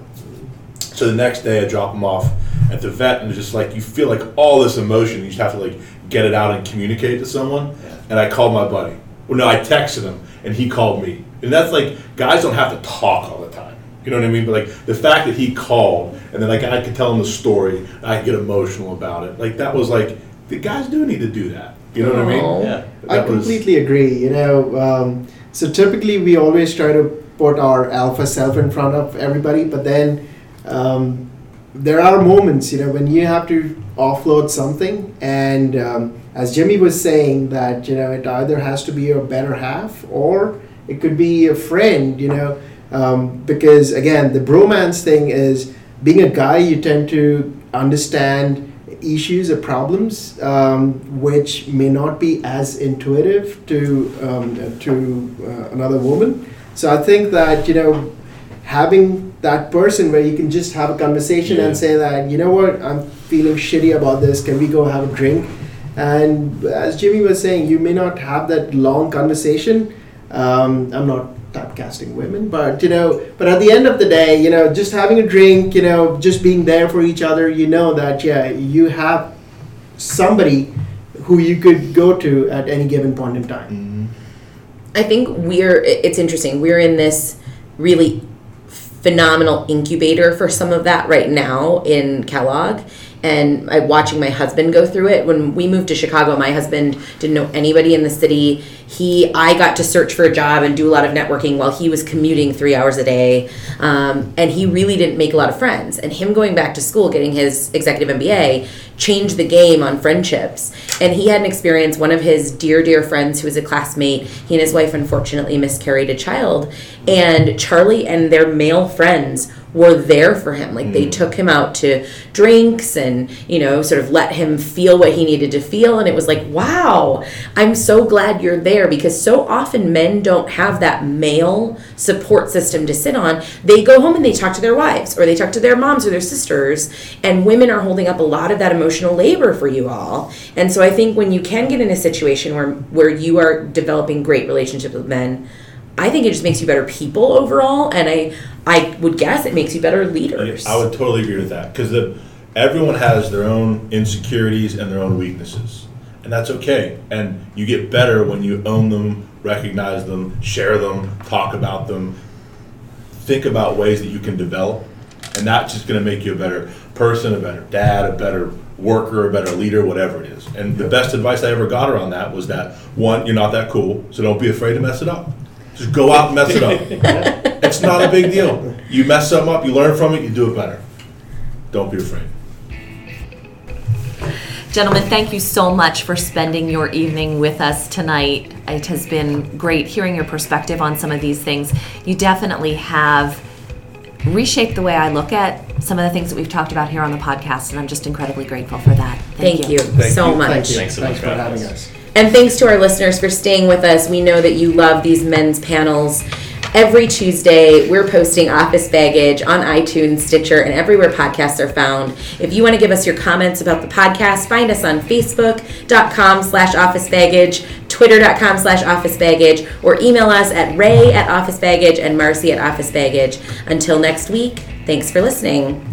So the next day, I drop him off at the vet, and it's just like you feel like all this emotion. You just have to like get it out and communicate to someone. And I called my buddy. Well, no, I texted him, and he called me. And that's like guys don't have to talk all the. You know what I mean? But like the fact that he called, and then like I could tell him the story, I get emotional about it. Like that was like the guys do need to do that. You know what I mean? Yeah. I That was- completely agree. You know, um, so typically we always try to put our alpha self in front of everybody, but then um, there are moments, you know, when you have to offload something, and um, as Jimmy was saying, that you know, it either has to be your better half or it could be a friend, you know, um, because again, the bromance thing is being a guy, you tend to understand issues or problems um, which may not be as intuitive to um, to uh, another woman. So I think that you know having that person where you can just have a conversation Yeah. and say that you know what I'm feeling shitty about this. Can we go have a drink? And as Jimmy was saying, you may not have that long conversation. Um, I'm not typecasting women, but you know, but at the end of the day, you know, just having a drink, you know, just being there for each other, you know that yeah, you have somebody who you could go to at any given point in time. Mm-hmm. I think we're it's interesting. We're in this really phenomenal incubator for some of that right now in Kellogg. And I'm watching my husband go through it. When we moved to Chicago, my husband didn't know anybody in the city. He, I got to search for a job and do a lot of networking while he was commuting three hours a day. Um, and he really didn't make a lot of friends. And him going back to school, getting his executive MBA, changed the game on friendships. And he had an experience, one of his dear, dear friends who was a classmate, he and his wife unfortunately miscarried a child. And Charlie and their male friends were there for him. Like they hmm. took him out to drinks and, you know, sort of let him feel what he needed to feel. And it was like, wow, I'm so glad you're there because so often men don't have that male support system to sit on. They go home and they talk to their wives or they talk to their moms or their sisters. And women are holding up a lot of that emotional labor for you all. And so I think when you can get in a situation where, where you are developing great relationships with men, I think it just makes you better people overall, and I I would guess it makes you better leaders. I would totally agree with that because everyone has their own insecurities and their own weaknesses, and that's okay. And you get better when you own them, recognize them, share them, talk about them, think about ways that you can develop, and that's just going to make you a better person, a better dad, a better worker, a better leader, whatever it is. And the best advice I ever got around that was that one, you're not that cool, so don't be afraid to mess it up. Just go out and mess it up. it's not a big deal. You mess something up, you learn from it, you do it better. Don't be afraid. Gentlemen, thank you so much for spending your evening with us tonight. It has been great hearing your perspective on some of these things. You definitely have reshaped the way I look at some of the things that we've talked about here on the podcast, and I'm just incredibly grateful for that. Thank you Thank so you. much. Thank you. Thanks so much for for having having us. us. And thanks to our listeners for staying with us. We know that you love these men's panels. Every Tuesday, we're posting Office Baggage on iTunes, Stitcher, and everywhere podcasts are found. If you want to give us your comments about the podcast, find us on Facebook.com slash Office Baggage, Twitter.com slash Office Baggage, or email us at Ray at Office Baggage and Marcy at Office Baggage. Until next week, thanks for listening.